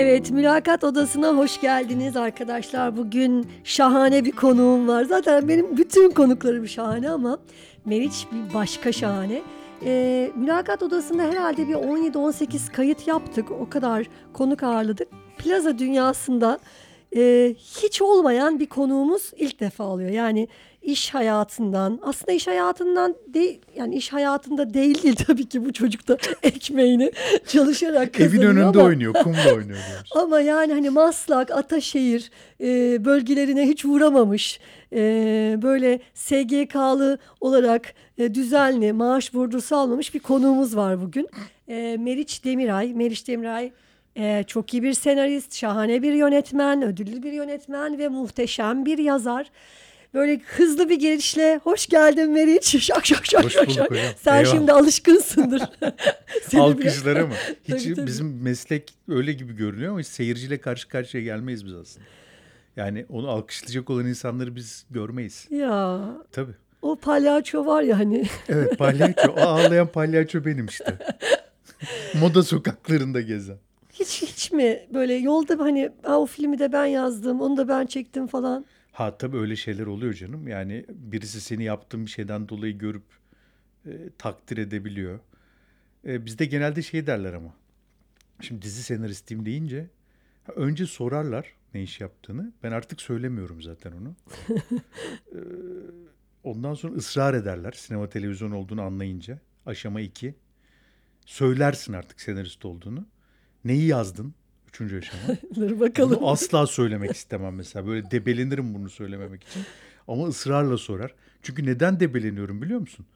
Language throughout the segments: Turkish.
Evet, mülakat odasına hoş geldiniz arkadaşlar. Bugün şahane bir konuğum var. Zaten benim bütün konuklarım şahane ama Meriç bir başka şahane. Ee, mülakat odasında herhalde bir 17-18 kayıt yaptık. O kadar konuk ağırladık. Plaza dünyasında e, hiç olmayan bir konuğumuz ilk defa oluyor. Yani iş hayatından aslında iş hayatından değil yani iş hayatında değil değil tabii ki bu çocuk da ekmeğini çalışarak kazanıyor Evin önünde ama, oynuyor, kumda oynuyor ama yani hani Maslak, Ataşehir e, bölgelerine hiç uğramamış e, böyle SGK'lı olarak e, düzenli maaş vurdusu almamış bir konuğumuz var bugün. E, Meriç Demiray. Meriç Demiray e, çok iyi bir senarist, şahane bir yönetmen, ödüllü bir yönetmen ve muhteşem bir yazar. Böyle hızlı bir girişle hoş geldin Meriç. Şak şak şak Hoş şak şak. hocam. Sen Eyvallah. şimdi alışkınsındır. Alkışlara mı? Hiç Tabii, tabii. bizim meslek öyle gibi görünüyor ama hiç seyirciyle karşı karşıya gelmeyiz biz aslında. Yani onu alkışlayacak olan insanları biz görmeyiz. Ya Tabii. o palyaço var ya hani. Evet palyaço. O ağlayan palyaço benim işte. Moda sokaklarında gezen. Hiç mi böyle yolda hani "Aa, o filmi de ben yazdım, onu da ben çektim falan. Ha tabii öyle şeyler oluyor canım. Yani birisi seni yaptığın bir şeyden dolayı görüp e, takdir edebiliyor. E, bizde genelde şey derler ama. Şimdi dizi senaristiyim deyince önce sorarlar ne iş yaptığını. Ben artık söylemiyorum zaten onu. E, ondan sonra ısrar ederler sinema televizyon olduğunu anlayınca. Aşama iki. Söylersin artık senarist olduğunu. Neyi yazdın? Üçüncü aşama. Dur bakalım. Bunu asla söylemek istemem mesela. Böyle debelenirim bunu söylememek için. Ama ısrarla sorar. Çünkü neden debeleniyorum biliyor musun?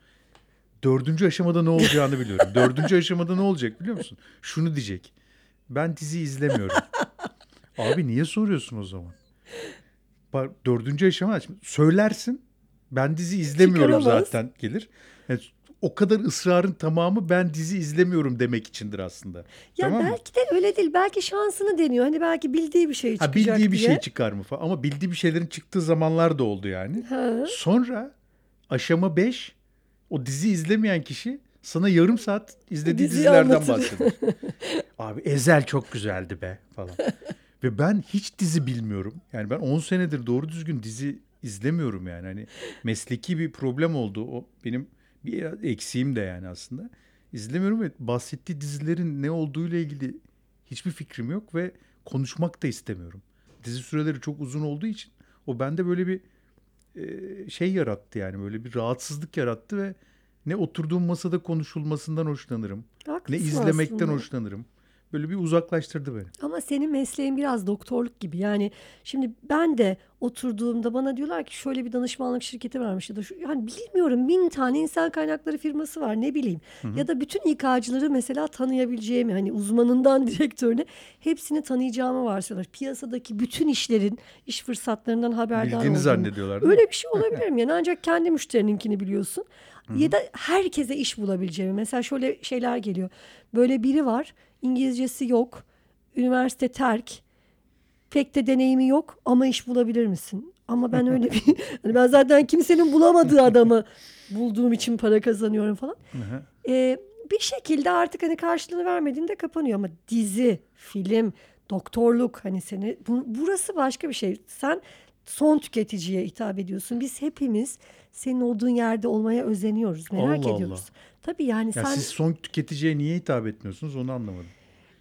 Dördüncü aşamada ne olacağını biliyorum. Dördüncü aşamada ne olacak biliyor musun? Şunu diyecek. Ben dizi izlemiyorum. Abi niye soruyorsun o zaman? Dördüncü aşama söylersin. Ben dizi izlemiyorum Çıkaramaz. zaten gelir. Yani o kadar ısrarın tamamı ben dizi izlemiyorum demek içindir aslında. ya tamam mı? belki de öyle değil. Belki şansını deniyor. Hani belki bildiği bir şey Ha çıkacak bildiği bir diye. şey çıkar mı falan. Ama bildiği bir şeylerin çıktığı zamanlar da oldu yani. Ha. Sonra aşama 5 o dizi izlemeyen kişi sana yarım saat izlediği Diziyi dizilerden anlatır. bahseder. Abi Ezel çok güzeldi be falan. Ve ben hiç dizi bilmiyorum. Yani ben 10 senedir doğru düzgün dizi izlemiyorum yani. Hani mesleki bir problem oldu. O benim bir eksiğim de yani aslında. İzlemiyorum ve bahsettiği dizilerin ne olduğuyla ilgili hiçbir fikrim yok ve konuşmak da istemiyorum. Dizi süreleri çok uzun olduğu için o bende böyle bir e, şey yarattı yani böyle bir rahatsızlık yarattı ve ne oturduğum masada konuşulmasından hoşlanırım. Ne Haklısın izlemekten aslında. hoşlanırım. Böyle bir uzaklaştırdı beni. Ama senin mesleğin biraz doktorluk gibi. Yani şimdi ben de oturduğumda bana diyorlar ki şöyle bir danışmanlık şirketi varmış ya da şu, yani bilmiyorum bin tane insan kaynakları firması var ne bileyim. Ya da bütün İK'cıları mesela tanıyabileceğimi hani uzmanından direktörüne hepsini tanıyacağımı varsayıyorlar. Piyasadaki bütün işlerin, iş fırsatlarından haberdar Bildiğini olduğumu. zannediyorlar? Öyle bir şey olabilir mi? Yani ancak kendi müşterininkini biliyorsun. Ya da herkese iş bulabileceğimi. Mesela şöyle şeyler geliyor. Böyle biri var. İngilizcesi yok. Üniversite terk. Pek de deneyimi yok ama iş bulabilir misin? Ama ben öyle bir... Hani ben zaten kimsenin bulamadığı adamı bulduğum için para kazanıyorum falan. Ee, bir şekilde artık hani karşılığını vermediğinde kapanıyor ama dizi, film, doktorluk hani seni bu, burası başka bir şey. Sen son tüketiciye hitap ediyorsun. Biz hepimiz senin olduğun yerde olmaya özeniyoruz, merak Allah ediyoruz. Tabii yani Ya sen siz son tüketiciye niye hitap etmiyorsunuz onu anlamadım.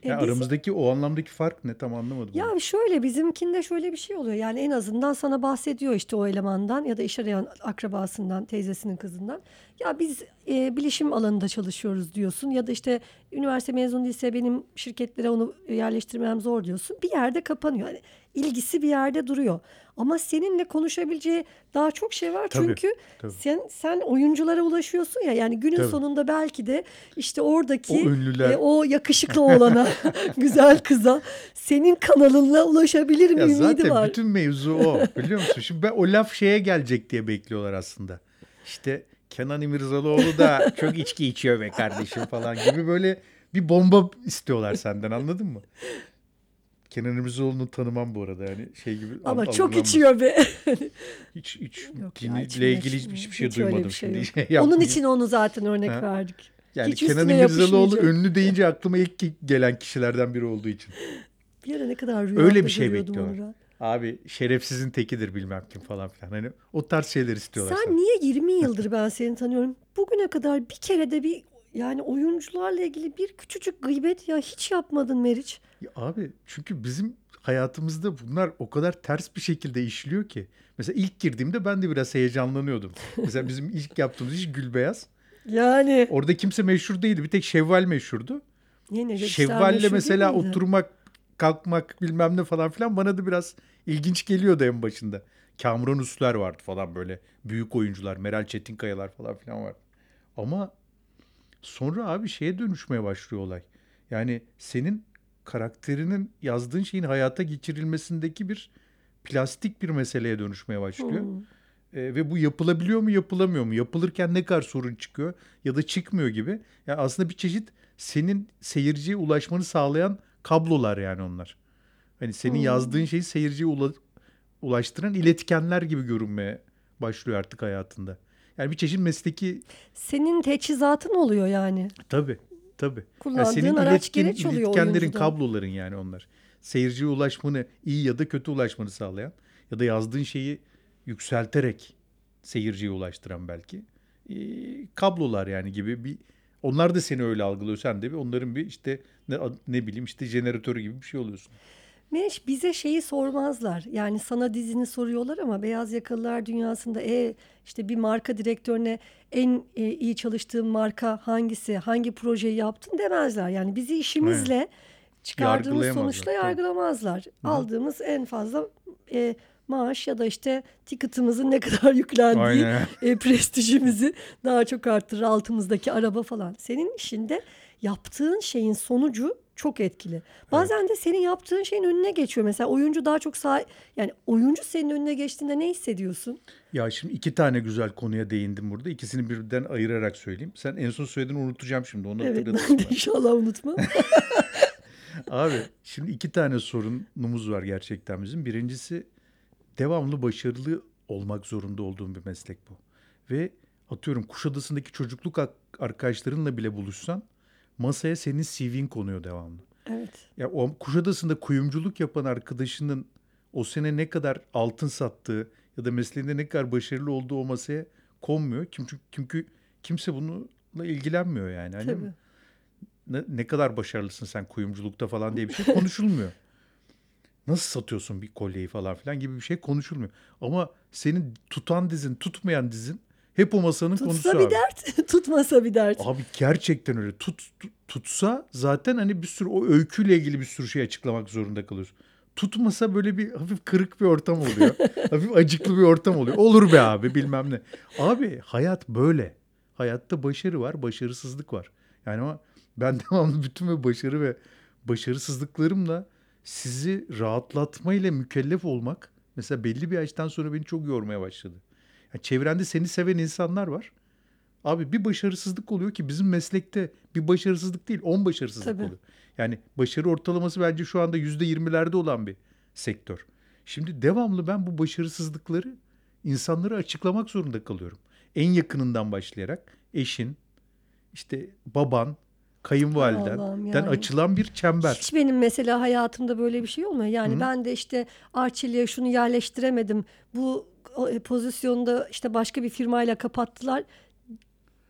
E, Ya biz- aramızdaki o anlamdaki fark ne tam anlamadım. Ya onu. şöyle bizimkinde şöyle bir şey oluyor. Yani en azından sana bahsediyor işte o elemandan ya da iş arayan akrabasından, teyzesinin kızından. Ya biz e, bilişim alanında çalışıyoruz diyorsun ya da işte üniversite mezunu değilse benim şirketlere onu yerleştirmem zor diyorsun. Bir yerde kapanıyor. Yani ilgisi bir yerde duruyor. Ama seninle konuşabileceği daha çok şey var Tabii, çünkü tabii. sen sen oyunculara ulaşıyorsun ya yani günün Tabii. sonunda belki de işte oradaki O ünlüler- e, o yakışıklı oğlana, güzel kıza senin kanalınla ulaşabilir mi Ya ümidi zaten var. bütün mevzu o biliyor musun? Şimdi ben o laf şeye gelecek diye bekliyorlar aslında. İşte Kenan İmirzalıoğlu da çok içki içiyor be kardeşim falan gibi böyle bir bomba istiyorlar senden anladın mı? Kenan İmirzalıoğlu'nu tanımam bu arada yani şey gibi. Ama al- çok içiyor be. Hiç, hiç içmiyor, ilgili hiçbir şey Hiç duymadım bir şey şimdi. Şey Onun için onu zaten örnek Ha. verdik. yani Hiç Kenan İmirzalıoğlu ünlü deyince aklıma ilk gelen kişilerden biri olduğu için. Bir ara ne kadar rüyamda Öyle bir şey ben. Abi şerefsizin tekidir bilmem kim falan filan. Hani o tarz şeyler istiyorlar. Sen sana. niye 20 yıldır ben seni tanıyorum. Bugüne kadar bir kere de bir yani oyuncularla ilgili bir küçücük gıybet ya hiç yapmadın Meriç. Ya abi çünkü bizim hayatımızda bunlar o kadar ters bir şekilde işliyor ki. Mesela ilk girdiğimde ben de biraz heyecanlanıyordum. Mesela bizim ilk yaptığımız iş Gülbeyaz. Yani Orada kimse meşhur değildi. Bir tek Şevval meşhurdu. İşler Şevval'le mesela oturmak, kalkmak bilmem ne falan filan bana da biraz ilginç geliyordu en başında. Kamuran Usluer vardı falan böyle. Büyük oyuncular, Meral Çetinkayalar falan filan vardı. Ama sonra abi şeye dönüşmeye başlıyor olay. Yani senin karakterinin yazdığın şeyin hayata geçirilmesindeki bir plastik bir meseleye dönüşmeye başlıyor. Hmm. E, ve bu yapılabiliyor mu yapılamıyor mu? Yapılırken ne kadar sorun çıkıyor ya da çıkmıyor gibi. Yani aslında bir çeşit senin seyirciye ulaşmanı sağlayan kablolar yani onlar. Hani senin Hmm. yazdığın şeyi seyirciye ula- ulaştıran iletkenler gibi görünmeye başlıyor artık hayatında. Yani bir çeşit mesleki Senin teçhizatın oluyor yani. tabii tabii. Yani Kullandığın senin araç iletken, gereç oluyor iletkenlerin oyuncuda. kabloların yani onlar. Seyirciye ulaşmanı iyi ya da kötü ulaşmanı sağlayan ya da yazdığın şeyi yükselterek seyirciye ulaştıran belki ee, kablolar yani gibi bir onlar da seni öyle algılıyor sen de bir onların bir işte ne, ne bileyim işte jeneratörü gibi bir şey oluyorsun. Meriç bize şeyi sormazlar. Yani sana dizini soruyorlar ama beyaz yakalılar dünyasında e işte bir marka direktörüne en e, iyi çalıştığın marka hangisi, hangi projeyi yaptın demezler. Yani bizi işimizle çıkardığımız Yargılayamazlar, sonuçla yargılamazlar. Aldığımız en fazla e, maaş ya da işte ticket'ımızın ne kadar yüklendiği, e, prestijimizi daha çok arttırır altımızdaki araba falan. Senin işinde yaptığın şeyin sonucu çok etkili. Bazen de senin yaptığın şeyin önüne geçiyor. Mesela oyuncu daha çok sağ yani oyuncu senin önüne geçtiğinde ne hissediyorsun? Ya şimdi iki tane güzel konuya değindim burada. İkisini birden ayırarak söyleyeyim. Sen en son söylediğini unutacağım şimdi. Onu Evet ben de inşallah unutmam. Abi şimdi iki tane sorunumuz var gerçekten bizim. Birincisi devamlı başarılı olmak zorunda olduğum bir meslek bu. Ve atıyorum Kuşadası'ndaki çocukluk arkadaşlarınla bile buluşsan masaya senin CV'in konuyor devamlı. evet. Ya o Kuşadası'nda kuyumculuk yapan arkadaşının o sene ne kadar altın sattığı ya da mesleğinde ne kadar başarılı olduğu o masaya konmuyor. Çünkü, çünkü kimse bununla ilgilenmiyor yani. Hani Tabii. ne, ne kadar başarılısın sen kuyumculukta falan diye bir şey konuşulmuyor. Nasıl satıyorsun bir kolyeyi falan filan gibi bir şey konuşulmuyor. Ama senin tutan dizin, tutmayan dizin hep o masanın konusu Tutsa bir abi. dert, tutmasa bir dert. Abi gerçekten öyle. Tut, tut- tutsa zaten hani bir sürü o öyküyle ilgili bir sürü şey açıklamak zorunda kalıyorsun. Tutmasa böyle bir hafif kırık bir ortam oluyor. hafif acıklı bir ortam oluyor. Olur be abi bilmem ne. Abi hayat böyle. Hayatta başarı var, başarısızlık var. Yani ama ben devamlı bütün bu başarı ve başarısızlıklarımla sizi rahatlatmayla mükellef olmak mesela belli bir yaştan sonra beni çok yormaya başladı. Yani çevrende seni seven insanlar var. Abi bir başarısızlık oluyor ki bizim meslekte bir başarısızlık değil, on başarısızlık Tabii. oluyor. Yani başarı ortalaması bence şu anda yüzde yirmilerde olan bir sektör. Şimdi devamlı ben bu başarısızlıkları insanlara açıklamak zorunda kalıyorum. En yakınından başlayarak eşin, işte baban, kayınvaliden yani. açılan bir çember. Hiç benim mesela hayatımda böyle bir şey olmuyor. Yani Hı. ben de işte Arçelik'e şunu yerleştiremedim. Bu pozisyonda işte başka bir firmayla kapattılar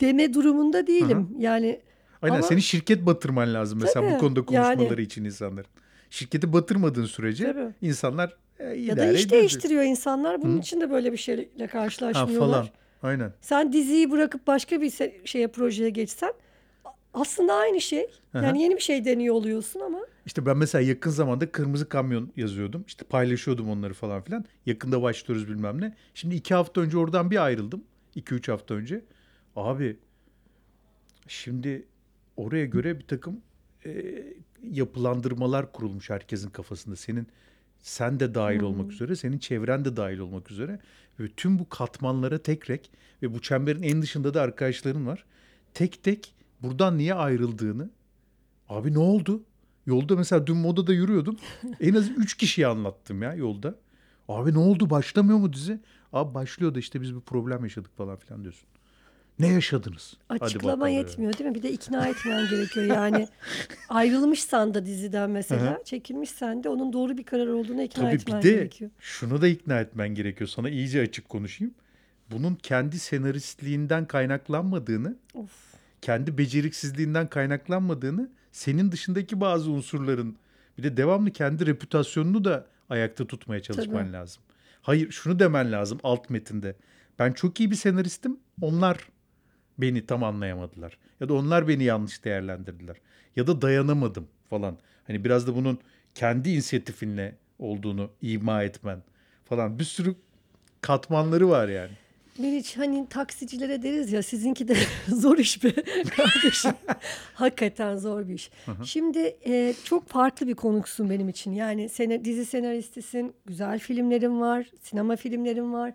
deme durumunda değilim. Yani Aynen Ama- senin şirket batırman lazım mesela Tabii, bu konuda yani. konuşmaları için insanların. Şirketi batırmadığın sürece Tabii. insanlar e, ya da iş ediyor diyor. değiştiriyor insanlar. Bunun Hı. için de böyle bir şeyle Ha, karşılaşmıyorlar. falan. Aynen. Sen diziyi bırakıp başka bir şeye projeye geçsen aslında aynı şey. Aha. Yani yeni bir şey deniyor oluyorsun ama İşte ben mesela yakın zamanda kırmızı kamyon yazıyordum. İşte paylaşıyordum onları falan filan. Yakında başlıyoruz bilmem ne. Şimdi iki hafta önce oradan bir ayrıldım. İki üç hafta önce. Abi şimdi oraya göre bir takım e, yapılandırmalar kurulmuş herkesin kafasında. Senin sen de dahil olmak üzere, senin çevren de dahil olmak üzere. Ve tüm bu katmanlara tek tek ve bu çemberin en dışında da arkadaşların var. Tek tek buradan niye ayrıldığını Abi ne oldu? Yolda mesela dün modada yürüyordum. En az 3 kişiye anlattım ya yolda. Abi ne oldu? Başlamıyor mu dizi? Abi başlıyor da işte biz bir problem yaşadık falan filan diyorsun. Ne yaşadınız? Hadi Açıklama bakalım. yetmiyor değil mi? Bir de ikna etmen gerekiyor. Yani ayrılmışsan da diziden mesela, çekilmişsen de onun doğru bir karar olduğunu ikna Tabii etmen bir de gerekiyor. şunu da ikna etmen gerekiyor. Sana iyice açık konuşayım. Bunun kendi senaristliğinden kaynaklanmadığını, Of. kendi beceriksizliğinden kaynaklanmadığını, senin dışındaki bazı unsurların bir de devamlı kendi reputasyonunu da ayakta tutmaya çalışman Tabii. lazım. Hayır, şunu demen lazım alt metinde. Ben çok iyi bir senaristim. Onlar beni tam anlayamadılar. Ya da onlar beni yanlış değerlendirdiler. Ya da dayanamadım falan. Hani biraz da bunun kendi inisiyatifinle olduğunu ima etmen falan. Bir sürü katmanları var yani. Meriç hani taksicilere deriz ya sizinki de zor iş be kardeşim. Hakikaten zor bir iş. Şimdi e, çok farklı bir konuksun benim için. Yani sene, dizi senaristisin, güzel filmlerin var, sinema filmlerin var.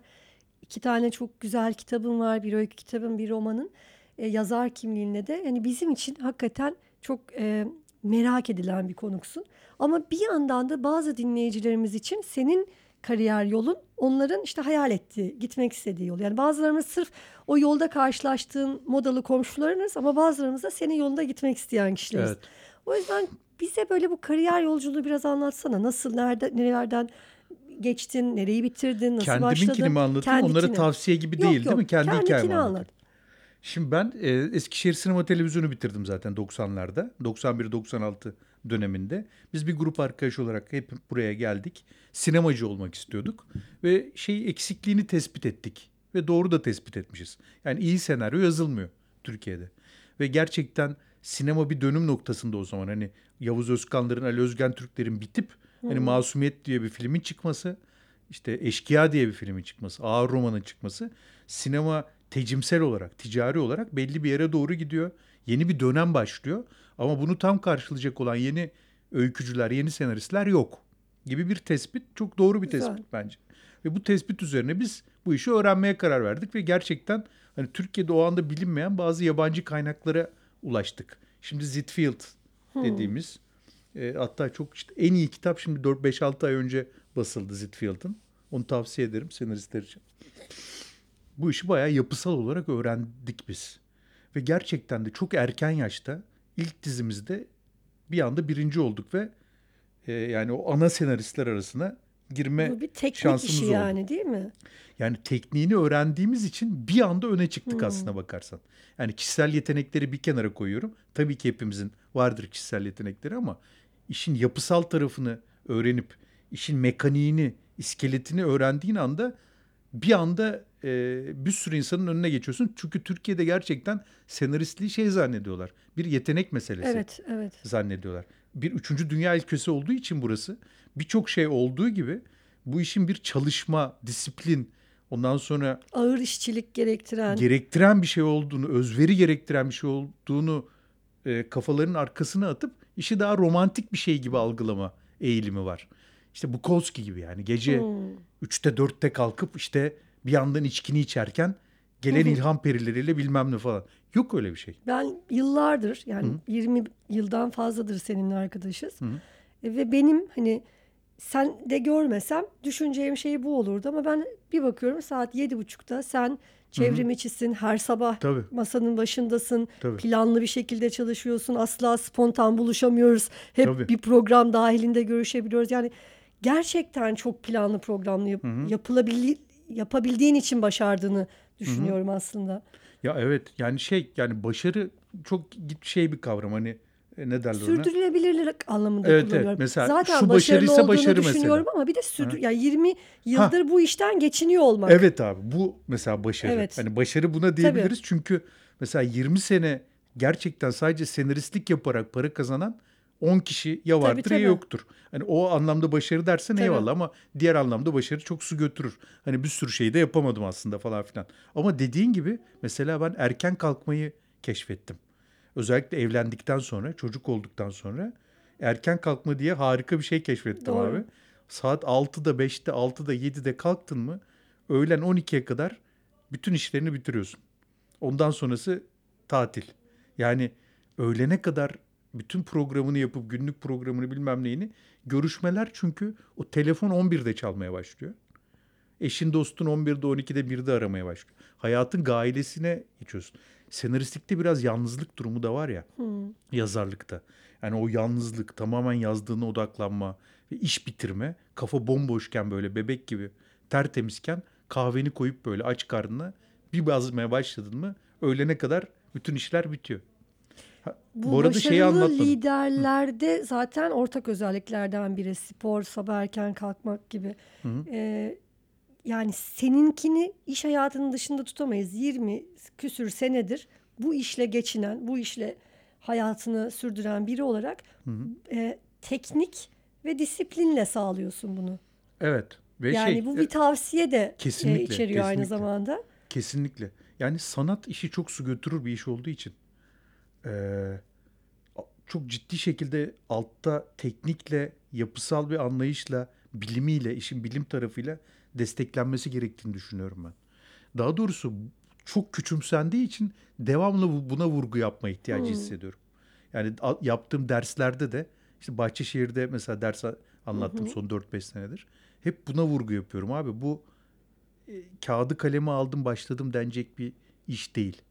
İki tane çok güzel kitabın var. Bir öykü kitabın, bir romanın. E, yazar kimliğinde de. Yani bizim için hakikaten çok e, merak edilen bir konuksun. Ama bir yandan da bazı dinleyicilerimiz için senin kariyer yolun onların işte hayal ettiği, gitmek istediği yol. Yani bazılarımız sırf o yolda karşılaştığın modalı komşularınız ama bazılarımız da senin yolunda gitmek isteyen kişileriz. Evet. O yüzden bize böyle bu kariyer yolculuğu biraz anlatsana. Nasıl, nerede, nerelerden geçtin, nereyi bitirdin, nasıl Kendiminkini başladın? mi anlatayım? Onlara Kendikini. tavsiye gibi Yok, değil değil yok, mi? Kendi kendikini hikayemi anlatayım. anlat. Şimdi ben e, Eskişehir Sinema Televizyonu bitirdim zaten 90'larda. 91-96 döneminde. Biz bir grup arkadaş olarak hep buraya geldik. Sinemacı olmak istiyorduk. Ve şey eksikliğini tespit ettik. Ve doğru da tespit etmişiz. Yani iyi senaryo yazılmıyor Türkiye'de. Ve gerçekten sinema bir dönüm noktasında o zaman. Hani Yavuz Özkanların, Ali Özgen Türklerin bitip hani Masumiyet diye bir filmin çıkması, işte Eşkıya diye bir filmin çıkması, Ağır Roman'ın çıkması sinema tecimsel olarak, ticari olarak belli bir yere doğru gidiyor. Yeni bir dönem başlıyor. Ama bunu tam karşılayacak olan yeni öykücüler, yeni senaristler yok. Gibi bir tespit çok doğru bir Güzel. tespit bence. Ve bu tespit üzerine biz bu işi öğrenmeye karar verdik ve gerçekten hani Türkiye'de o anda bilinmeyen bazı yabancı kaynaklara ulaştık. Şimdi Zitfield dediğimiz e, hatta çok işte en iyi kitap şimdi 4-5-6 ay önce basıldı Zitfield'ın. Onu tavsiye ederim senaristler için. Bu işi bayağı yapısal olarak öğrendik biz. Ve gerçekten de çok erken yaşta ilk dizimizde bir anda birinci olduk ve e, yani o ana senaristler arasına girme Bu bir teknik şansımız işi oldu. yani değil mi? Yani tekniğini öğrendiğimiz için bir anda öne çıktık Hmm. aslına bakarsan. Yani kişisel yetenekleri bir kenara koyuyorum. Tabii ki hepimizin vardır kişisel yetenekleri ama işin yapısal tarafını öğrenip işin mekaniğini, iskeletini öğrendiğin anda bir anda e, bir sürü insanın önüne geçiyorsun. Çünkü Türkiye'de gerçekten senaristliği şey zannediyorlar. Bir yetenek meselesi Evet, evet. zannediyorlar. Bir üçüncü dünya ülkesi olduğu için burası birçok şey olduğu gibi bu işin bir çalışma, disiplin, ondan sonra Ağır işçilik gerektiren. gerektiren bir şey olduğunu, özveri gerektiren bir şey olduğunu e, kafalarının arkasına atıp işi daha romantik bir şey gibi algılama eğilimi var. İşte Bukowski gibi yani gece Hmm. 3'te 4'te kalkıp işte bir yandan içkini içerken gelen ilham perileriyle bilmem ne falan. Yok öyle bir şey. Ben yıllardır yani 20 yıldan fazladır seninle arkadaşız. E, Ve benim hani sen de görmesem düşüneceğim şey bu olurdu ama ben bir bakıyorum saat yedi buçukta sen çevrim içisin her sabah Tabii. masanın başındasın Tabii. planlı bir şekilde çalışıyorsun asla spontan buluşamıyoruz hep Tabii. bir program dahilinde görüşebiliyoruz yani gerçekten çok planlı programlı yap- yapılabil yapabildiğin için başardığını düşünüyorum aslında. Ya evet yani şey yani başarı çok şey bir kavram hani e, ne derler ona? Sürdürülebilirlik anlamında Evet, evet. kullanıyorum. Mesela Zaten şu başarılı başarıysa olduğunu başarı mesela. düşünüyorum ama bir de sürdür yani 20 yıldır bu işten geçiniyor olmak. Evet abi bu mesela başarı. Evet. Hani başarı buna diyebiliriz çünkü mesela 20 sene gerçekten sadece senaristlik yaparak para kazanan 10 kişi ya vardır tabii. ya yoktur. Hani o anlamda başarı dersen Tabii. eyvallah ama diğer anlamda başarı çok su götürür. Hani bir sürü şeyi de yapamadım aslında falan filan. Ama dediğin gibi mesela ben erken kalkmayı keşfettim. Özellikle evlendikten sonra, çocuk olduktan sonra erken kalkma diye harika bir şey keşfettim Doğru. abi. Saat 6'da, 5'te, 6'da, 7'de kalktın mı öğlen 12'ye kadar bütün işlerini bitiriyorsun. Ondan sonrası tatil. Yani öğlene kadar bütün programını yapıp günlük programını bilmem neyini görüşmeler çünkü o telefon 11'de çalmaya başlıyor. Eşin dostun 11'de 12'de 1'de aramaya başlıyor. Hayatın gailesine geçiyorsun. Senaristlikte biraz yalnızlık durumu da var ya yazarlıkta. Yani o yalnızlık, tamamen yazdığına odaklanma ve iş bitirme, kafa bomboşken böyle bebek gibi tertemizken kahveni koyup böyle aç karnına bir yazmaya başladın mı öğlene kadar bütün işler bitiyor. Ha, Bu, arada şeyi anlatmadım. liderlerde zaten ortak özelliklerden biri spor, sabah erken kalkmak gibi. Ee, yani seninkini iş hayatının dışında tutamayız. 20 küsür senedir bu işle geçinen, bu işle hayatını sürdüren biri olarak e, teknik ve disiplinle sağlıyorsun bunu. Evet. Ve yani şey, bu e, bir tavsiye de e, kesinlikle, içeriyor aynı kesinlikle. zamanda. Kesinlikle. Yani sanat işi çok su götürür bir iş olduğu için eee, çok ciddi şekilde altta teknikle, yapısal bir anlayışla, bilimiyle, işin bilim tarafıyla desteklenmesi gerektiğini düşünüyorum ben. Daha doğrusu çok küçümsendiği için devamlı bu- buna vurgu yapma ihtiyacı hissediyorum. Yani yaptığım derslerde de işte Bahçeşehir'de mesela ders anlattım son 4-5 senedir. Hep buna vurgu yapıyorum abi. Bu e, kağıdı kalemi aldım başladım denecek bir iş değil.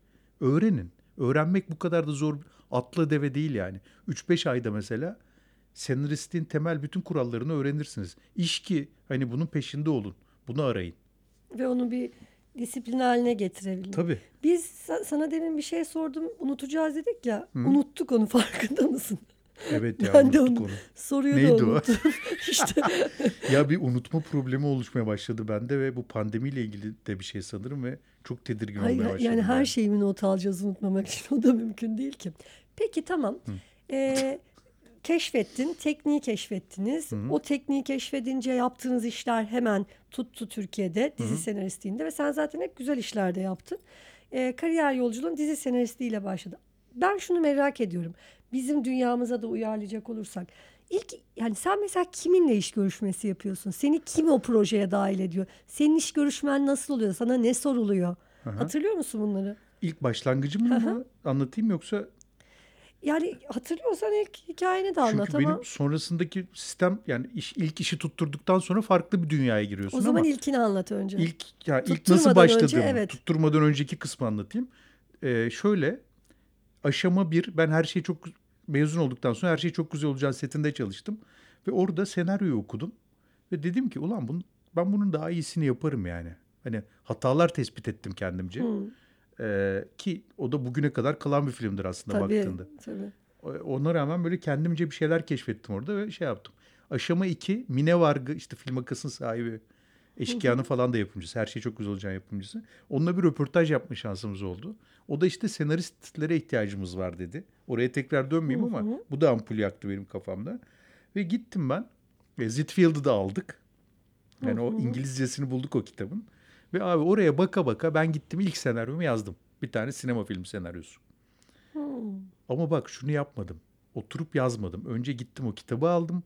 Öğrenin. Öğrenmek bu kadar da zor. Atla deve değil yani. 3-5 ayda mesela senaristliğin temel bütün kurallarını öğrenirsiniz. İş ki hani bunun peşinde olun. Bunu arayın. Ve onu bir disiplin haline getirebilin. Tabii. Biz sa- sana demin bir şey sordum unutacağız dedik ya. Unuttuk onu farkında mısın? Evet ya ben de unuttuk onu, onu. soruyu Neydi da o? unuttum. işte Ya bir unutma problemi oluşmaya başladı bende ve bu pandemiyle ilgili de bir şey sanırım ve çok tedirgin hayır, olmaya başladım. yani her şeyimi not alacağız unutmamak için o da mümkün değil ki. Peki tamam. Ee, keşfettin, tekniği keşfettiniz. O tekniği keşfedince yaptığınız işler hemen tuttu Türkiye'de dizi senaristliğinde ve sen zaten hep güzel işlerde yaptın. Ee, kariyer yolculuğun dizi senaristliğiyle başladı. Ben şunu merak ediyorum. Bizim dünyamıza da uyarlayacak olursak. İlk yani sen mesela kiminle iş görüşmesi yapıyorsun? Seni kim o projeye dahil ediyor? Senin iş görüşmen nasıl oluyor? Sana ne soruluyor? Hatırlıyor musun bunları? İlk başlangıcımı mı anlatayım yoksa Yani hatırlıyorsan ilk hikayeni de anlat Çünkü ama benim sonrasındaki sistem yani iş, ilk işi tutturduktan sonra farklı bir dünyaya giriyorsun o zaman ama ilkini anlat önce. ilk ya ilk nasıl önce, başladığımı evet. tutturmadan önceki kısmı anlatayım. Ee, şöyle aşama bir ben her şey çok mezun olduktan sonra her şey çok güzel olacağını setinde çalıştım ve orada senaryoyu okudum ve dedim ki ulan bunu, ben bunun daha iyisini yaparım yani. Hani hatalar tespit ettim kendimce. Ee, ki o da bugüne kadar kalan bir filmdir aslında tabii, baktığında. tabii. Ona rağmen böyle kendimce bir şeyler keşfettim orada ve şey yaptım. Aşama 2 Mine Vargı işte film akasının sahibi. Eşkıyanın falan da yapımcısı. Her şey çok güzel olacağın yapımcısı. Onunla bir röportaj yapma şansımız oldu. O da işte senaristlere ihtiyacımız var dedi. Oraya tekrar dönmeyeyim ama bu da ampul yaktı benim kafamda. Ve gittim ben. E, Zitfield'ı da aldık. Yani o İngilizcesini bulduk o kitabın. Ve abi oraya baka baka ben gittim ilk senaryomu yazdım. Bir tane sinema filmi senaryosu. Ama bak şunu yapmadım. Oturup yazmadım. Önce gittim o kitabı aldım.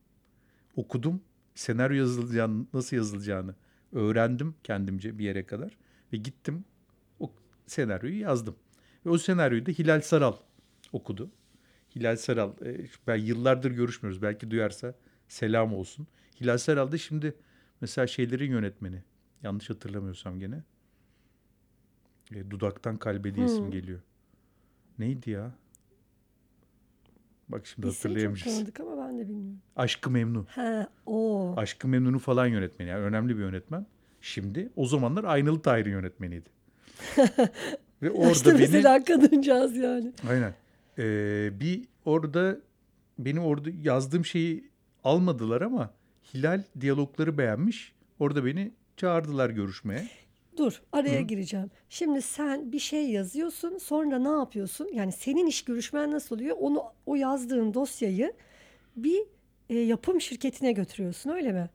Okudum. Senaryo yazılacağını, nasıl yazılacağını öğrendim kendimce bir yere kadar. Ve gittim o senaryoyu yazdım. Ve o senaryoyu da Hilal Saral okudu. Hilal Saral, e, ben yıllardır görüşmüyoruz. Belki duyarsa selam olsun. Hilal Saral da şimdi mesela şeylerin yönetmeni. Yanlış hatırlamıyorsam gene. E, Dudaktan Kalbe diye isim geliyor. Neydi ya? Bak şimdi çok hatırlayamayacağız. tanıdık ama ben de bilmiyorum. Aşkı Memnu. He, o. Aşkı Memnun'u falan yönetmeni. Yani önemli bir yönetmen. Şimdi o zamanlar Aynalı Tahir'in yönetmeniydi. Ve orada işte beni... mesela kadıncağız yani. Aynen. Ee, bir orada benim orada yazdığım şeyi almadılar ama Hilal diyalogları beğenmiş. Orada beni çağırdılar görüşmeye. Dur araya gireceğim. Şimdi sen bir şey yazıyorsun sonra ne yapıyorsun? Yani senin iş görüşmen nasıl oluyor? Onu o yazdığın dosyayı bir e, yapım şirketine götürüyorsun öyle mi?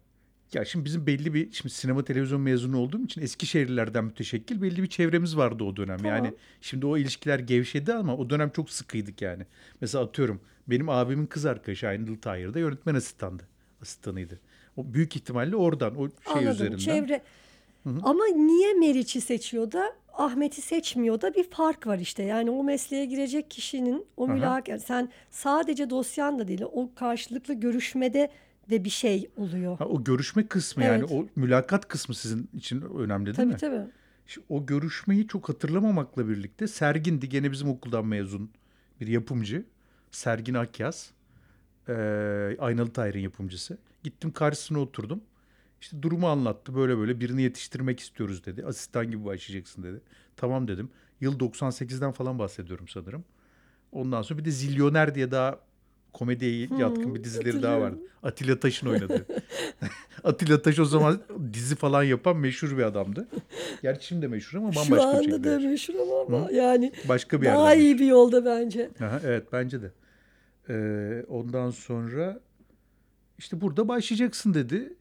Ya şimdi bizim belli bir şimdi sinema televizyon mezunu olduğum için Eskişehirlilerden müteşekkil belli bir çevremiz vardı o dönem. Tamam. Yani şimdi o ilişkiler gevşedi ama o dönem çok sıkıydık yani. Mesela atıyorum benim abimin kız arkadaşı Aynıl Tahir'de yönetmen asistandı. Asistanıydı. O büyük ihtimalle oradan o şey Anladım. üzerinden. Çevre. Ama niye Meriç'i seçiyor da Ahmet'i seçmiyor da bir fark var işte. Yani o mesleğe girecek kişinin o mülak yani sen sadece dosyan da değil o karşılıklı görüşmede de bir şey oluyor. Ha, o görüşme kısmı yani Evet. o mülakat kısmı sizin için önemli değil tabii mi? tabii. Şimdi o görüşmeyi çok hatırlamamakla birlikte Sergin'di gene bizim okuldan mezun bir yapımcı. Sergin Akyaz. Ee, Aynalı Tayr'ın yapımcısı. Gittim karşısına oturdum. İşte durumu anlattı. Böyle böyle birini yetiştirmek istiyoruz dedi. Asistan gibi başlayacaksın dedi. Tamam dedim. Yıl 98'den falan bahsediyorum sanırım. Ondan sonra bir de Zilyoner diye daha komediye yatkın bir dizileri daha vardı. Atilla Taş'ın oynadığı. Atilla Taş o zaman dizi falan yapan meşhur bir adamdı. Gerçi şimdi de meşhur ama bambaşka Şu bir anda şekilde. da yaşıyor. meşhur ama, ama yani Başka bir daha iyi bir yolda bence. Aha, evet bence de. Ee, ondan sonra işte burada başlayacaksın dedi.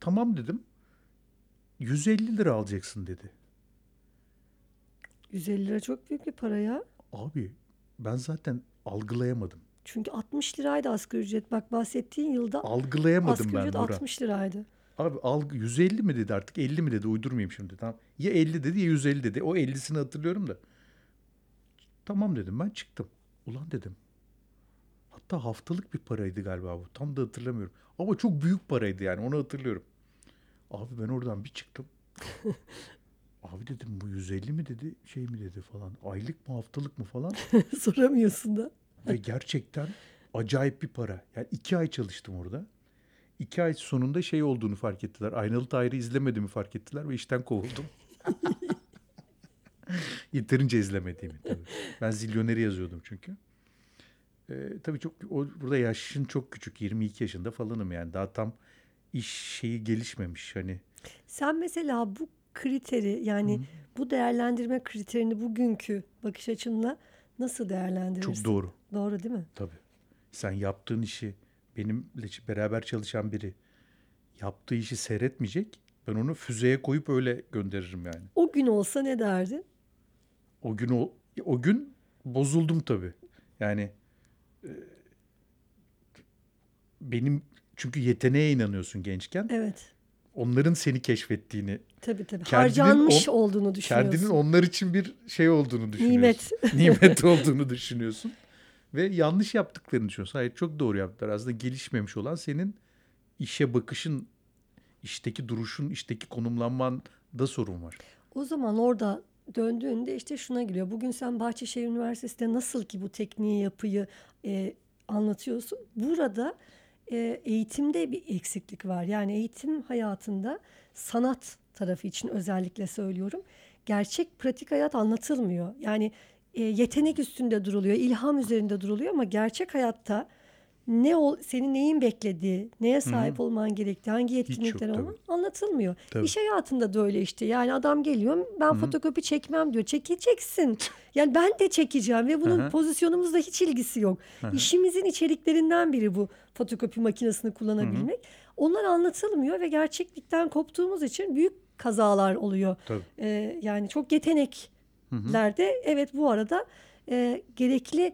Tamam dedim. 150 lira alacaksın dedi. 150 lira çok büyük bir para ya. Abi ben zaten algılayamadım. Çünkü 60 liraydı asgari ücret. Bak bahsettiğin yılda Algılayamadım asgari ben ücret Nura. 60 liraydı. Abi algı 150 mi dedi artık 50 mi dedi uydurmayayım şimdi tamam. Ya 50 dedi ya 150 dedi. O 50'sini hatırlıyorum da. Tamam dedim ben çıktım. Ulan dedim. Hatta haftalık bir paraydı galiba bu. Tam da hatırlamıyorum. Ama çok büyük paraydı yani onu hatırlıyorum. Abi ben oradan bir çıktım. Abi dedim bu 150 mi dedi şey mi dedi falan. Aylık mı haftalık mı falan. Soramıyorsun da. Ve gerçekten acayip bir para. Yani iki ay çalıştım orada. İki ay sonunda şey olduğunu fark ettiler. Aynalı Tahir'i izlemediğimi fark ettiler ve işten kovuldum. Yeterince izlemediğimi tabii. Ben Zilyoneri yazıyordum çünkü. Ee, tabii çok o, burada yaşın çok küçük. 22 yaşında falanım yani. Daha tam iş şeyi gelişmemiş hani. Sen mesela bu kriteri yani bu değerlendirme kriterini bugünkü bakış açınla nasıl değerlendirirsin? Çok doğru. Doğru değil mi? Tabii. Sen yaptığın işi benimle beraber çalışan biri yaptığı işi seyretmeyecek. Ben onu füzeye koyup öyle gönderirim yani. O gün olsa ne derdin? O gün o, o gün bozuldum tabii. Yani e, benim çünkü yeteneğe inanıyorsun gençken. Evet. Onların seni keşfettiğini, Tabii tabii. Kendinin Harcanmış on- olduğunu düşünüyorsun. kendinin onlar için bir şey olduğunu düşünüyorsun. Nimet. Nimet olduğunu düşünüyorsun. Ve yanlış yaptıklarını düşünüyorsun. Hayır çok doğru yaptılar. Aslında gelişmemiş olan senin işe bakışın, işteki duruşun, işteki konumlanman da sorun var. O zaman orada döndüğünde işte şuna giriyor. Bugün sen Bahçeşehir Üniversitesi'nde nasıl ki bu tekniği, yapıyı e, anlatıyorsun. Burada e, eğitimde bir eksiklik var. Yani eğitim hayatında sanat tarafı için özellikle söylüyorum. Gerçek pratik hayat anlatılmıyor. Yani e, yetenek üstünde duruluyor, ilham üzerinde duruluyor ama gerçek hayatta ne ol, senin neyin beklediği, neye sahip olman gerektiği, hangi yetkinlikler olman anlatılmıyor. Tabii. İş hayatında da öyle işte. Yani adam geliyor ben fotokopi çekmem diyor. Çekeceksin. Yani ben de çekeceğim ve bunun Hı hı. pozisyonumuzla hiç ilgisi yok. İşimizin içeriklerinden biri bu fotokopi makinesini kullanabilmek. Onlar anlatılmıyor ve gerçeklikten koptuğumuz için büyük kazalar oluyor. Tabii. Ee, yani çok yeteneklerde evet bu arada e, gerekli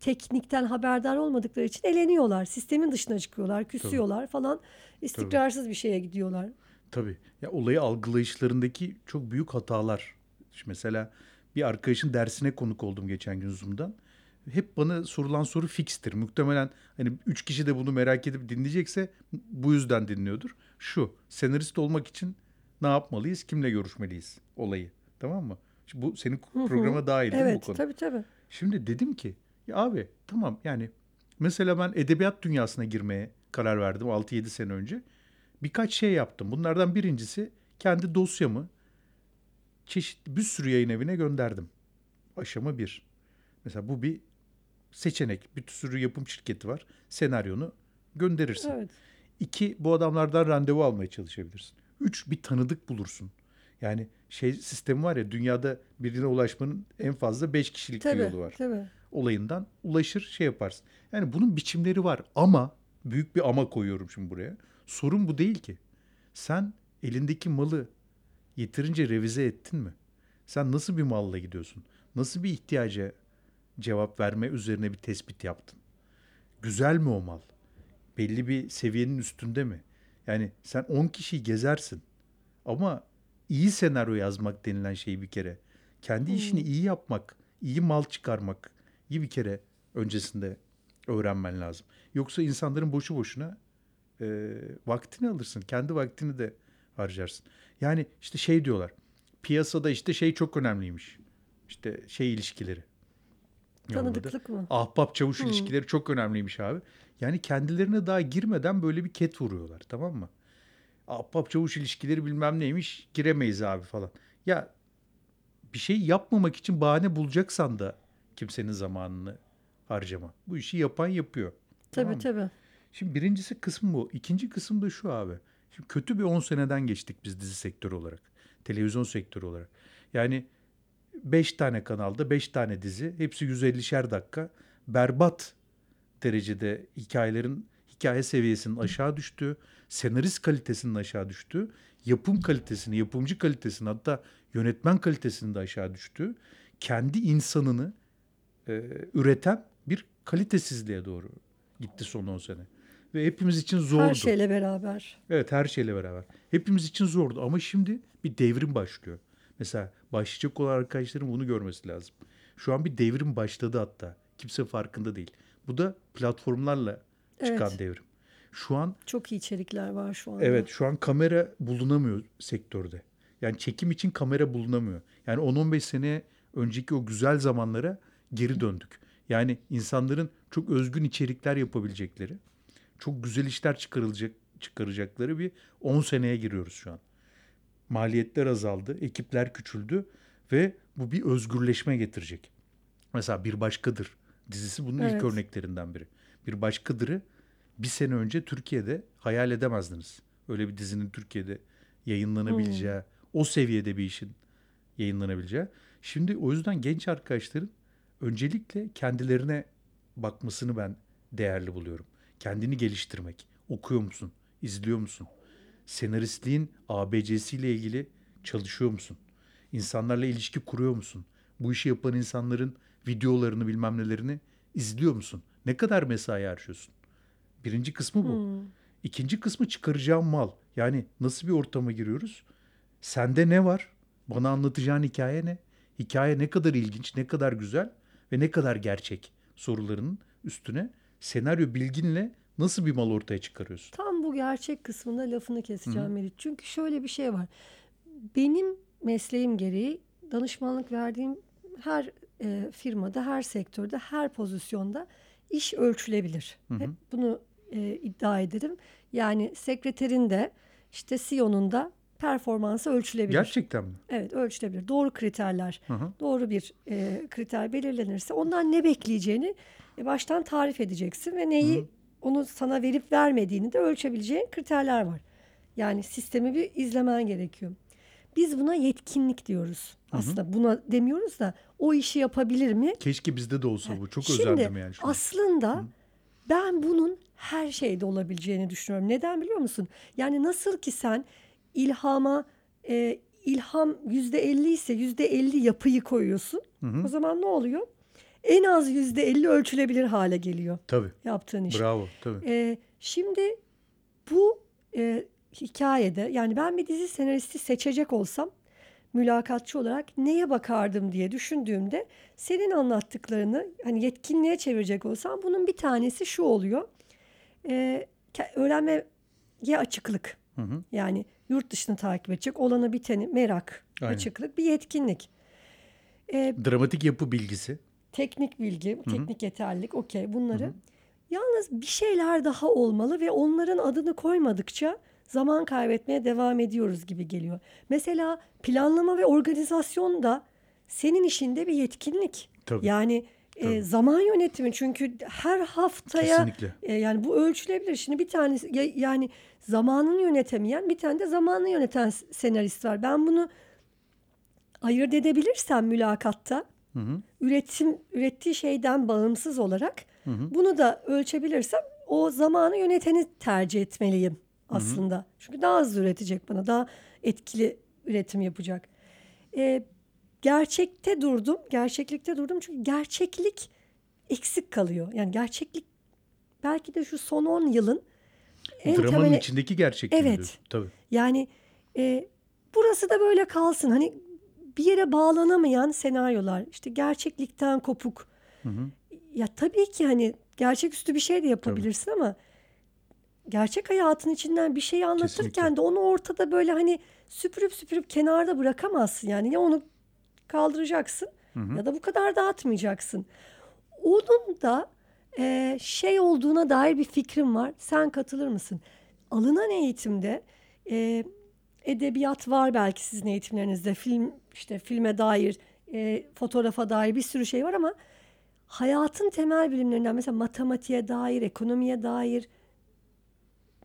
teknikten haberdar olmadıkları için eleniyorlar. Sistemin dışına çıkıyorlar, küsüyorlar falan. İstikrarsız bir şeye gidiyorlar. Tabii. Ya olayı algılayışlarındaki çok büyük hatalar. Şimdi mesela bir arkadaşın dersine konuk oldum geçen gün Zoom'dan. Hep bana sorulan soru fikstir. Muhtemelen hani üç kişi de bunu merak edip dinleyecekse bu yüzden dinliyordur. Şu, senarist olmak için ne yapmalıyız, kimle görüşmeliyiz olayı. Tamam mı? Şimdi bu senin programa dahil değil mi bu Evet, konu? tabii tabii. Şimdi dedim ki ya abi tamam yani mesela ben edebiyat dünyasına girmeye karar verdim 6-7 sene önce. Birkaç şey yaptım. Bunlardan birincisi kendi dosyamı çeşitli bir sürü yayın evine gönderdim. Aşama bir. Mesela bu bir seçenek. Bir sürü yapım şirketi var. Senaryonu gönderirsin. Evet. İki, bu adamlardan randevu almaya çalışabilirsin. Üç, bir tanıdık bulursun. Yani şey sistemi var ya dünyada birine ulaşmanın en fazla beş kişilik bir Tabii, yolu var. tabii. Olayından ulaşır şey yaparsın. Yani bunun biçimleri var ama büyük bir ama koyuyorum şimdi buraya. Sorun bu değil ki. Sen elindeki malı yeterince revize ettin mi? Sen nasıl bir malla gidiyorsun? Nasıl bir ihtiyaca cevap verme üzerine bir tespit yaptın? Güzel mi o mal? Belli bir seviyenin üstünde mi? Yani sen 10 kişiyi gezersin ama iyi senaryo yazmak denilen şey bir kere. Kendi işini iyi yapmak, iyi mal çıkarmak bir kere öncesinde öğrenmen lazım. Yoksa insanların boşu boşuna e, vaktini alırsın. Kendi vaktini de harcarsın. Yani işte şey diyorlar. Piyasada işte şey çok önemliymiş. İşte şey ilişkileri. Tanıdıklık mı? Ahbap çavuş ilişkileri çok önemliymiş abi. Yani kendilerine daha girmeden böyle bir ket vuruyorlar tamam mı? Ahbap çavuş ilişkileri bilmem neymiş giremeyiz abi falan. Ya bir şey yapmamak için bahane bulacaksan da kimsenin zamanını harcama. Bu işi yapan yapıyor. Tabii Tamam mı? tabii. Şimdi birincisi kısmı bu. İkinci kısım da şu abi. Şimdi kötü bir 10 seneden geçtik biz dizi sektörü olarak. Televizyon sektörü olarak. Yani 5 tane kanalda 5 tane dizi. Hepsi 150'şer dakika. Berbat derecede hikayelerin hikaye seviyesinin aşağı düştüğü, senarist kalitesinin aşağı düştüğü, yapım kalitesini, yapımcı kalitesini hatta yönetmen kalitesinin de aşağı düştüğü, kendi insanını e, üreten bir kalitesizliğe doğru gitti son 10 sene. Ve hepimiz için zordu. Her şeyle beraber. Evet her şeyle beraber. Hepimiz için zordu ama şimdi bir devrim başlıyor. Mesela başlayacak olan arkadaşların bunu görmesi lazım. Şu an bir devrim başladı hatta. Kimse farkında değil. Bu da platformlarla çıkan Evet. devrim. Şu an Çok iyi içerikler var şu anda. evet şu an kamera bulunamıyor sektörde. Yani çekim için kamera bulunamıyor. Yani 10-15 sene önceki o güzel zamanlara geri döndük. Yani insanların çok özgün içerikler yapabilecekleri, çok güzel işler çıkarılacak çıkaracakları bir 10 seneye giriyoruz şu an. Maliyetler azaldı, ekipler küçüldü ve bu bir özgürleşme getirecek. Mesela Bir Başkadır dizisi bunun ilk Evet. örneklerinden biri. Bir Başkadır'ı bir sene önce Türkiye'de hayal edemezdiniz. Öyle bir dizinin Türkiye'de yayınlanabileceği, o seviyede bir işin yayınlanabileceği. Şimdi o yüzden genç arkadaşların öncelikle kendilerine bakmasını ben değerli buluyorum. Kendini geliştirmek. Okuyor musun? İzliyor musun? Senaristliğin ABC'siyle ilgili çalışıyor musun? İnsanlarla ilişki kuruyor musun? Bu işi yapan insanların videolarını bilmem nelerini izliyor musun? Ne kadar mesai harcıyorsun? Birinci kısmı bu. İkinci kısmı çıkaracağım mal. Yani nasıl bir ortama giriyoruz? Sende ne var? Bana anlatacağın hikaye ne? Hikaye ne kadar ilginç, ne kadar güzel ve ne kadar gerçek sorularının üstüne senaryo bilginle nasıl bir mal ortaya çıkarıyorsun? Tam bu gerçek kısmında lafını keseceğim Meriç. Çünkü şöyle bir şey var. Benim mesleğim gereği danışmanlık verdiğim her e, firmada, her sektörde, her pozisyonda iş ölçülebilir. Hep bunu e, iddia ederim. Yani sekreterin de işte CEO'nun da performansı ölçülebilir. Gerçekten mi? Evet ölçülebilir. Doğru kriterler, Hı hı. doğru bir e, kriter belirlenirse ondan ne bekleyeceğini e, baştan tarif edeceksin ve neyi onu sana verip vermediğini de ölçebileceğin kriterler var. Yani sistemi bir izlemen gerekiyor. Biz buna yetkinlik diyoruz. Aslında buna demiyoruz da o işi yapabilir mi? Keşke bizde de olsa bu. Çok Şimdi özendim yani. şuna. aslında ben bunun her şeyde olabileceğini düşünüyorum. Neden biliyor musun? Yani nasıl ki sen ilhama e, ilham yüzde elli ise yüzde elli yapıyı koyuyorsun. O zaman ne oluyor? En az yüzde elli ölçülebilir hale geliyor Tabii. yaptığın iş. Bravo. Tabii. E, şimdi bu e, hikayede yani ben bir dizi senaristi seçecek olsam mülakatçı olarak neye bakardım diye düşündüğümde senin anlattıklarını hani yetkinliğe çevirecek olsam bunun bir tanesi şu oluyor. E, öğrenmeye açıklık. Hı hı. Yani yurt dışını takip edecek olanı biteni merak, Aynen. açıklık bir yetkinlik. E, Dramatik yapı bilgisi. teknik bilgi, teknik yeterlilik okey bunları. Yalnız bir şeyler daha olmalı ve onların adını koymadıkça zaman kaybetmeye devam ediyoruz gibi geliyor. Mesela planlama ve organizasyon da senin işinde bir yetkinlik. Tabii. Yani e, zaman yönetimi çünkü her haftaya Kesinlikle. e, yani bu ölçülebilir. Şimdi bir tanesi ya- yani zamanını yönetemeyen bir tane de zamanını yöneten senarist var. Ben bunu ayırt edebilirsem mülakatta Hı hı. üretim ürettiği şeyden bağımsız olarak bunu da ölçebilirsem o zamanı yöneteni tercih etmeliyim aslında. Çünkü daha hızlı üretecek bana, daha etkili üretim yapacak. Ee, gerçekte durdum, gerçeklikte durdum çünkü gerçeklik eksik kalıyor. Yani gerçeklik belki de şu son 10 yılın en Dramanın temel içindeki gerçekliği Evet. diyorsun. Tabii. yani e, burası da böyle kalsın. Hani bir yere bağlanamayan senaryolar, işte gerçeklikten kopuk. Ya tabii ki hani gerçeküstü bir şey de yapabilirsin ama gerçek hayatın içinden bir şey anlatırken Kesinlikle. de onu ortada böyle hani süpürüp süpürüp kenarda bırakamazsın yani ya onu kaldıracaksın ya da bu kadar dağıtmayacaksın. Onun da e, şey olduğuna dair bir fikrim var. Sen katılır mısın? Alınan eğitimde e, edebiyat var belki sizin eğitimlerinizde. Film işte filme dair, e, fotoğrafa dair bir sürü şey var ama hayatın temel bilimlerinden mesela matematiğe dair, ekonomiye dair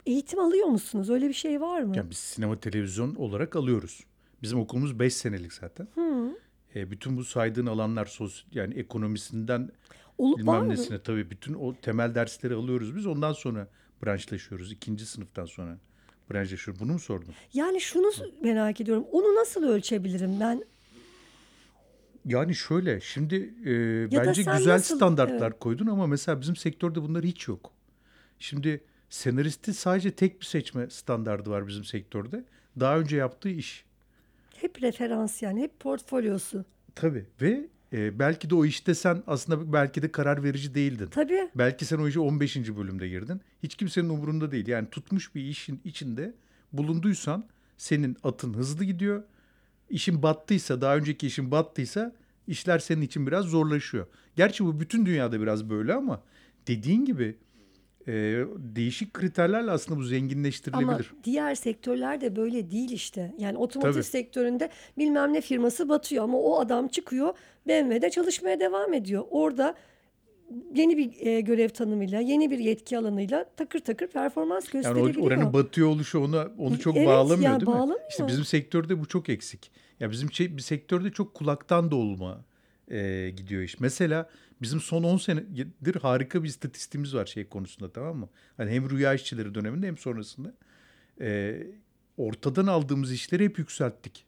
eğitim alıyor musunuz? Öyle bir şey var mı? Yani biz sinema televizyon olarak alıyoruz. Bizim okulumuz 5 senelik zaten. Hı. E, bütün bu saydığın alanlar sos yani ekonomisinden Ol- bilmem mı? nesine tabii bütün o temel dersleri alıyoruz biz. Ondan sonra branşlaşıyoruz. İkinci sınıftan sonra branşlaşıyoruz. Bunu mu sordun? Yani şunu merak ediyorum. Onu nasıl ölçebilirim ben? Yani şöyle şimdi e, bence güzel nasıl- standartlar evet. koydun ama mesela bizim sektörde bunlar hiç yok. Şimdi senaristi sadece tek bir seçme standardı var bizim sektörde. Daha önce yaptığı iş. Hep referans yani, hep portfolyosu. Tabii ve e, belki de o işte sen aslında belki de karar verici değildin. Tabii. Belki sen o işe 15. bölümde girdin. Hiç kimsenin umurunda değil. Yani tutmuş bir işin içinde bulunduysan senin atın hızlı gidiyor. İşin battıysa, daha önceki işin battıysa işler senin için biraz zorlaşıyor. Gerçi bu bütün dünyada biraz böyle ama dediğin gibi e, değişik kriterlerle aslında bu Ama zenginleştirilebilir. diğer sektörler de böyle değil işte. Yani otomotiv Tabii. sektöründe bilmem ne firması batıyor ama o adam çıkıyor BMW'de çalışmaya devam ediyor. Orada yeni bir e, görev tanımıyla, yeni bir yetki alanıyla takır takır performans Yani gösterebiliyor. o- oranın batıyor oluşu onu onu çok Evet, bağlamıyor ya değil mi? bağlamıyor. İşte bizim sektörde bu çok eksik. Ya bizim şey, bir sektörde çok kulaktan dolma e, gidiyor iş. Mesela bizim son 10 senedir harika bir istatistiğimiz var şey konusunda tamam mı? Hani hem rüya işçileri döneminde hem sonrasında. E, ortadan aldığımız işleri hep yükselttik.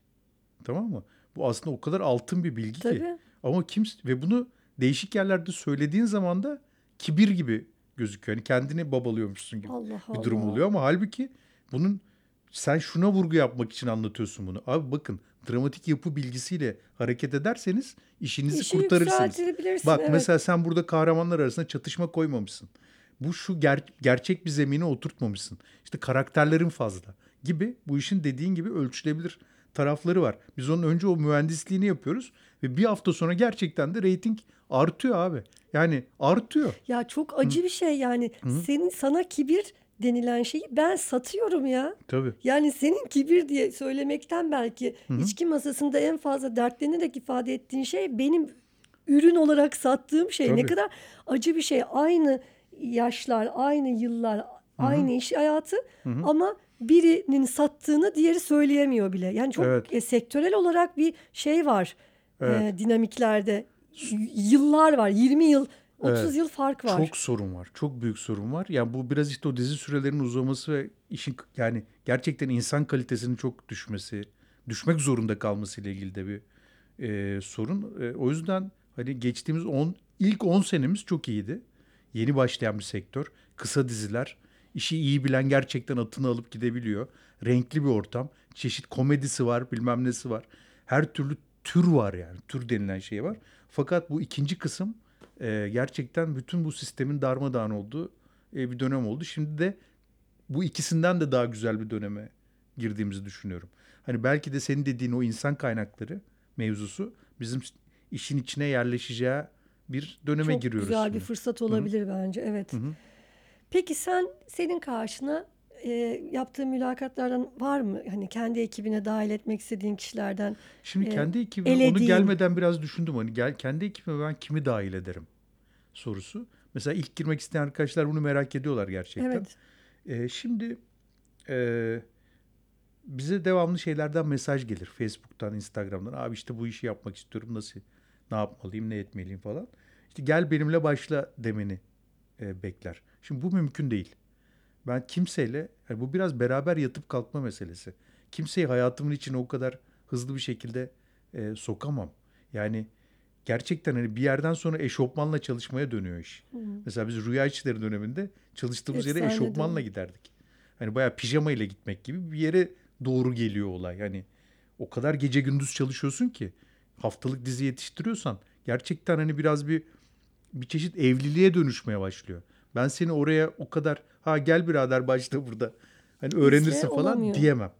Tamam mı? Bu aslında o kadar altın bir bilgi ki. Tabii. Ama kim ve bunu değişik yerlerde söylediğin zaman da kibir gibi gözüküyor. Hani kendini babalıyormuşsun gibi Allah bir durum oluyor ama halbuki bunun sen şuna vurgu yapmak için anlatıyorsun bunu. Abi bakın dramatik yapı bilgisiyle hareket ederseniz işinizi İşi kurtarırsınız. Bak evet. mesela sen burada kahramanlar arasında çatışma koymamışsın. Bu şu ger- gerçek bir zemine oturtmamışsın. İşte karakterlerin fazla gibi bu işin dediğin gibi ölçülebilir tarafları var. Biz onun önce o mühendisliğini yapıyoruz ve bir hafta sonra gerçekten de reyting artıyor abi. Yani artıyor. Ya çok acı bir şey yani. Senin sana kibir denilen şeyi ben satıyorum ya. Tabii. Yani senin kibir diye söylemekten belki içki masasında en fazla dertlenerek ifade ettiğin şey benim ürün olarak sattığım şey. Ne Tabii. kadar acı bir şey. Aynı yaşlar, aynı yıllar, aynı iş hayatı ama birinin sattığını diğeri söyleyemiyor bile. Yani çok Evet. e, sektörel olarak bir şey var Evet. e, dinamiklerde. Yıllar var. 20 yıl, 30 Evet. yıl fark var. Çok sorun var. Çok büyük sorun var. Yani bu biraz işte o dizi sürelerinin uzaması ve işin yani gerçekten insan kalitesinin çok düşmesi, düşmek zorunda kalması ile ilgili de bir e, sorun. E, o yüzden hani geçtiğimiz 10 ilk 10 senemiz çok iyiydi. Yeni başlayan bir sektör. Kısa diziler. işi iyi bilen gerçekten atını alıp gidebiliyor. Renkli bir ortam. Çeşit komedisi var, bilmem nesi var. Her türlü tür var yani. Tür denilen şey var. Fakat bu ikinci kısım e, gerçekten bütün bu sistemin darmadağın olduğu e, bir dönem oldu. Şimdi de bu ikisinden de daha güzel bir döneme girdiğimizi düşünüyorum. Hani belki de senin dediğin o insan kaynakları mevzusu bizim işin içine yerleşeceği bir döneme Çok giriyoruz. güzel bir şimdi. fırsat olabilir bence. Evet. Peki sen senin karşına e, yaptığın mülakatlardan var mı? Hani kendi ekibine dahil etmek istediğin kişilerden. Şimdi e, kendi ekibime onu elediğin- gelmeden biraz düşündüm. Hani gel, kendi ekibime ben kimi dahil ederim sorusu. Mesela ilk girmek isteyen arkadaşlar bunu merak ediyorlar gerçekten. Evet. Ee, şimdi e, bize devamlı şeylerden mesaj gelir. Facebook'tan, Instagram'dan. Abi işte bu işi yapmak istiyorum. Nasıl, ne yapmalıyım, ne etmeliyim falan. İşte gel benimle başla demeni e, bekler. Şimdi bu mümkün değil. Ben kimseyle, yani bu biraz beraber yatıp kalkma meselesi. Kimseyi hayatımın içine o kadar hızlı bir şekilde e, sokamam. Yani gerçekten hani bir yerden sonra eşofmanla çalışmaya dönüyor iş. Mesela biz rüya işçileri döneminde çalıştığımız yere Efsane eşofmanla doğru. giderdik. Hani bayağı pijama ile gitmek gibi bir yere doğru geliyor olay. Hani o kadar gece gündüz çalışıyorsun ki haftalık dizi yetiştiriyorsan gerçekten hani biraz bir bir çeşit evliliğe dönüşmeye başlıyor. Ben seni oraya o kadar ha gel birader başla burada. Hani öğrenirsin falan olamıyor. diyemem.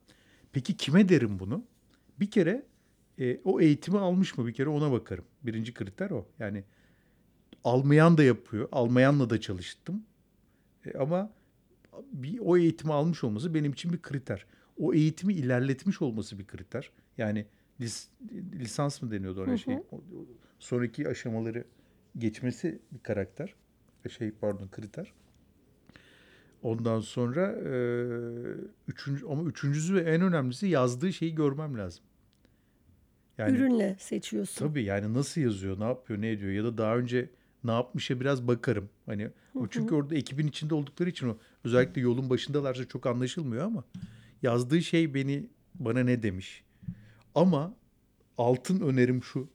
Peki kime derim bunu? Bir kere e, o eğitimi almış mı bir kere ona bakarım. Birinci kriter o. Yani almayan da yapıyor. Almayanla da çalıştım. E, ama bir o eğitimi almış olması benim için bir kriter. O eğitimi ilerletmiş olması bir kriter. Yani lis- lisans mı deniyordu hı. şey? O- o- Sonraki aşamaları geçmesi bir karakter. Şey pardon kriter. Ondan sonra e, üçüncü ama üçüncüsü ve en önemlisi yazdığı şeyi görmem lazım. Yani Ürünle seçiyorsun. Tabii yani nasıl yazıyor, ne yapıyor, ne ediyor ya da daha önce ne yapmışa biraz bakarım. Hani o çünkü orada ekibin içinde oldukları için o özellikle yolun başındalarsa çok anlaşılmıyor ama yazdığı şey beni bana ne demiş. Ama altın önerim şu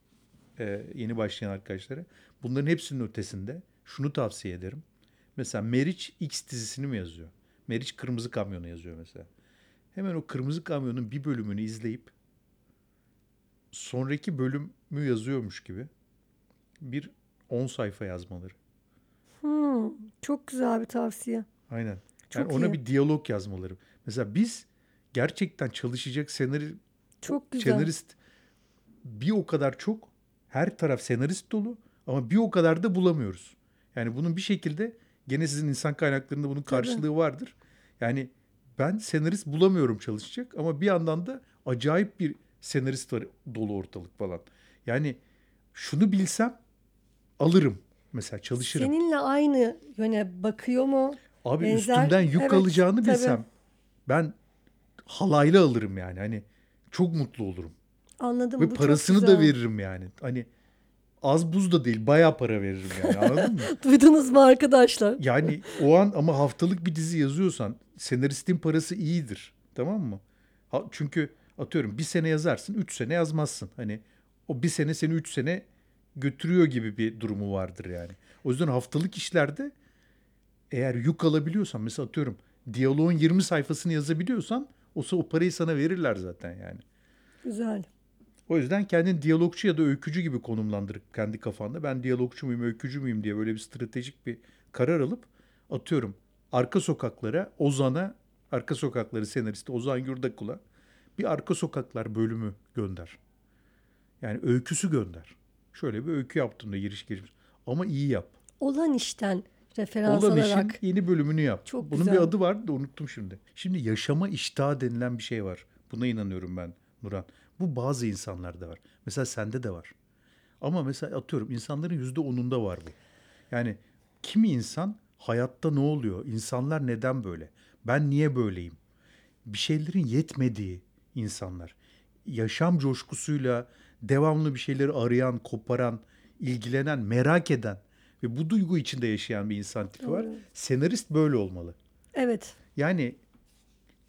e, yeni başlayan arkadaşlara. Bunların hepsinin ötesinde şunu tavsiye ederim. Mesela Meriç X dizisini mi yazıyor? Meriç Kırmızı Kamyonu yazıyor mesela. Hemen o Kırmızı Kamyon'un bir bölümünü izleyip sonraki bölümü yazıyormuş gibi bir 10 sayfa yazmaları. Hmm, çok güzel bir tavsiye. Aynen. Çok yani ona iyi. bir diyalog yazmaları. Mesela biz gerçekten çalışacak senarist, Çok güzel. senarist bir o kadar çok her taraf senarist dolu ama bir o kadar da bulamıyoruz. Yani bunun bir şekilde gene sizin insan kaynaklarında bunun karşılığı vardır. Yani ben senarist bulamıyorum çalışacak ama bir yandan da acayip bir senarist var dolu ortalık falan. Yani şunu bilsem alırım mesela çalışırım. Seninle aynı yöne bakıyor mu? Abi benzer- üstümden yük Evet, alacağını tabii. bilsem ben halayla alırım yani. Hani çok mutlu olurum. Anladım. Ve bu çok parasını da veririm yani. Hani az buz da değil bayağı para veririm yani anladın mı? Duydunuz mu arkadaşlar? Yani o an ama haftalık bir dizi yazıyorsan senaristin parası iyidir. Tamam mı? Ha, çünkü atıyorum bir sene yazarsın, üç sene yazmazsın. Hani o bir sene seni üç sene götürüyor gibi bir durumu vardır yani. O yüzden haftalık işlerde eğer yük alabiliyorsan mesela atıyorum diyaloğun 20 sayfasını yazabiliyorsan o, o parayı sana verirler zaten yani. Güzel. O yüzden kendini diyalogçu ya da öykücü gibi konumlandırıp kendi kafanda ben diyalogçu muyum, öykücü müyüm diye böyle bir stratejik bir karar alıp atıyorum arka sokaklara Ozan'a arka sokakları senaristi Ozan Yurdakul'a bir arka sokaklar bölümü gönder. Yani öyküsü gönder. Şöyle bir öykü yaptım da giriş giriş. Ama iyi yap. Olan işten referans Olan alarak. işin yeni bölümünü yap. Çok Bunun güzel. bir adı var da unuttum şimdi. Şimdi yaşama iştahı denilen bir şey var. Buna inanıyorum ben Nuran. Bu bazı insanlarda var. Mesela sende de var. Ama mesela atıyorum insanların yüzde onunda var bu. Yani kimi insan hayatta ne oluyor? İnsanlar neden böyle? Ben niye böyleyim? Bir şeylerin yetmediği insanlar. Yaşam coşkusuyla devamlı bir şeyleri arayan, koparan, ilgilenen, merak eden ve bu duygu içinde yaşayan bir insan tipi var. Doğru. Senarist böyle olmalı. Evet. Yani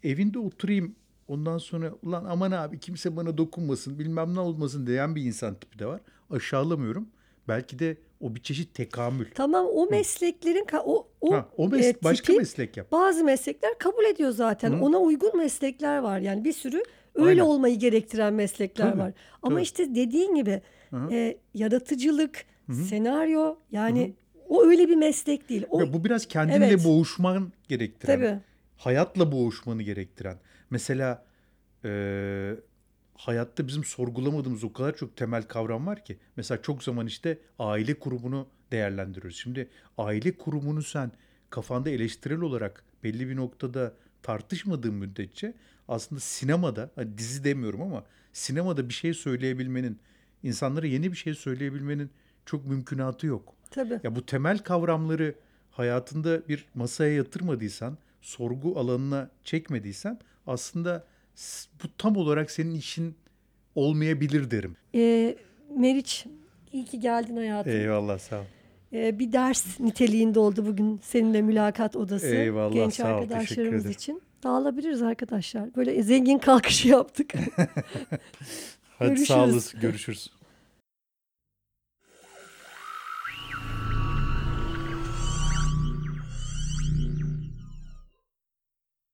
evinde oturayım ondan sonra ulan aman abi kimse bana dokunmasın bilmem ne olmasın diyen bir insan tipi de var. Aşağılamıyorum. Belki de o bir çeşit tekamül. Tamam o mesleklerin o o, Ha, o mes- e, başka tipi meslek yap. bazı meslekler kabul ediyor zaten. Hı. Ona uygun meslekler var. Yani bir sürü öyle Aynen. olmayı gerektiren meslekler Tabii, var. Ama tabii. işte dediğin gibi Hı hı. e, yaratıcılık, senaryo yani o öyle bir meslek değil. O Ve bu biraz kendinle Evet. boğuşman gerektiren. tabii. hayatla boğuşmanı gerektiren. Mesela e, hayatta bizim sorgulamadığımız o kadar çok temel kavram var ki. Mesela çok zaman işte aile kurumunu değerlendiriyoruz. Şimdi aile kurumunu sen kafanda eleştirel olarak belli bir noktada tartışmadığın müddetçe aslında sinemada, hani dizi demiyorum ama sinemada bir şey söyleyebilmenin, insanlara yeni bir şey söyleyebilmenin çok mümkünatı yok. Tabii. Ya bu temel kavramları hayatında bir masaya yatırmadıysan, sorgu alanına çekmediysen aslında bu tam olarak senin işin olmayabilir derim. E, Meriç iyi ki geldin hayatım. Eyvallah sağ ol. E, bir ders niteliğinde oldu bugün seninle mülakat odası. Eyvallah, Genç sağ ol, arkadaşlarımız için. Dağılabiliriz arkadaşlar. Böyle zengin kalkışı yaptık. Hadi Görüşürüz. sağ olasın. Görüşürüz.